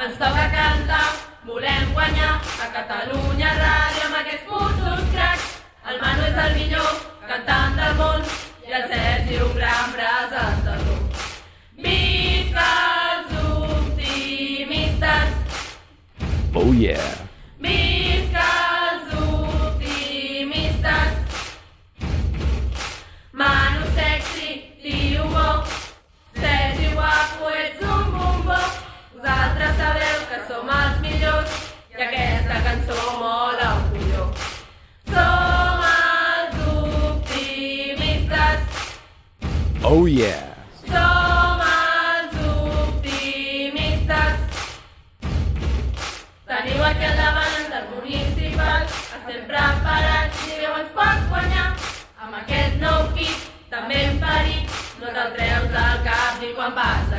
Ens toca cantar, volem guanyar a Catalunya Ràdio amb aquests putos cracs. El Manu és el millor cantant del món i el Sergi un gran presentador. Visca els optimistes! Oh yeah. Oh yeah! Som els optimistes. Teniu aquí al davant del municipal. Estem preparats i Déu ens pot guanyar. Amb aquest nou kit, també en parit, no te'l treus del cap ni quan pas.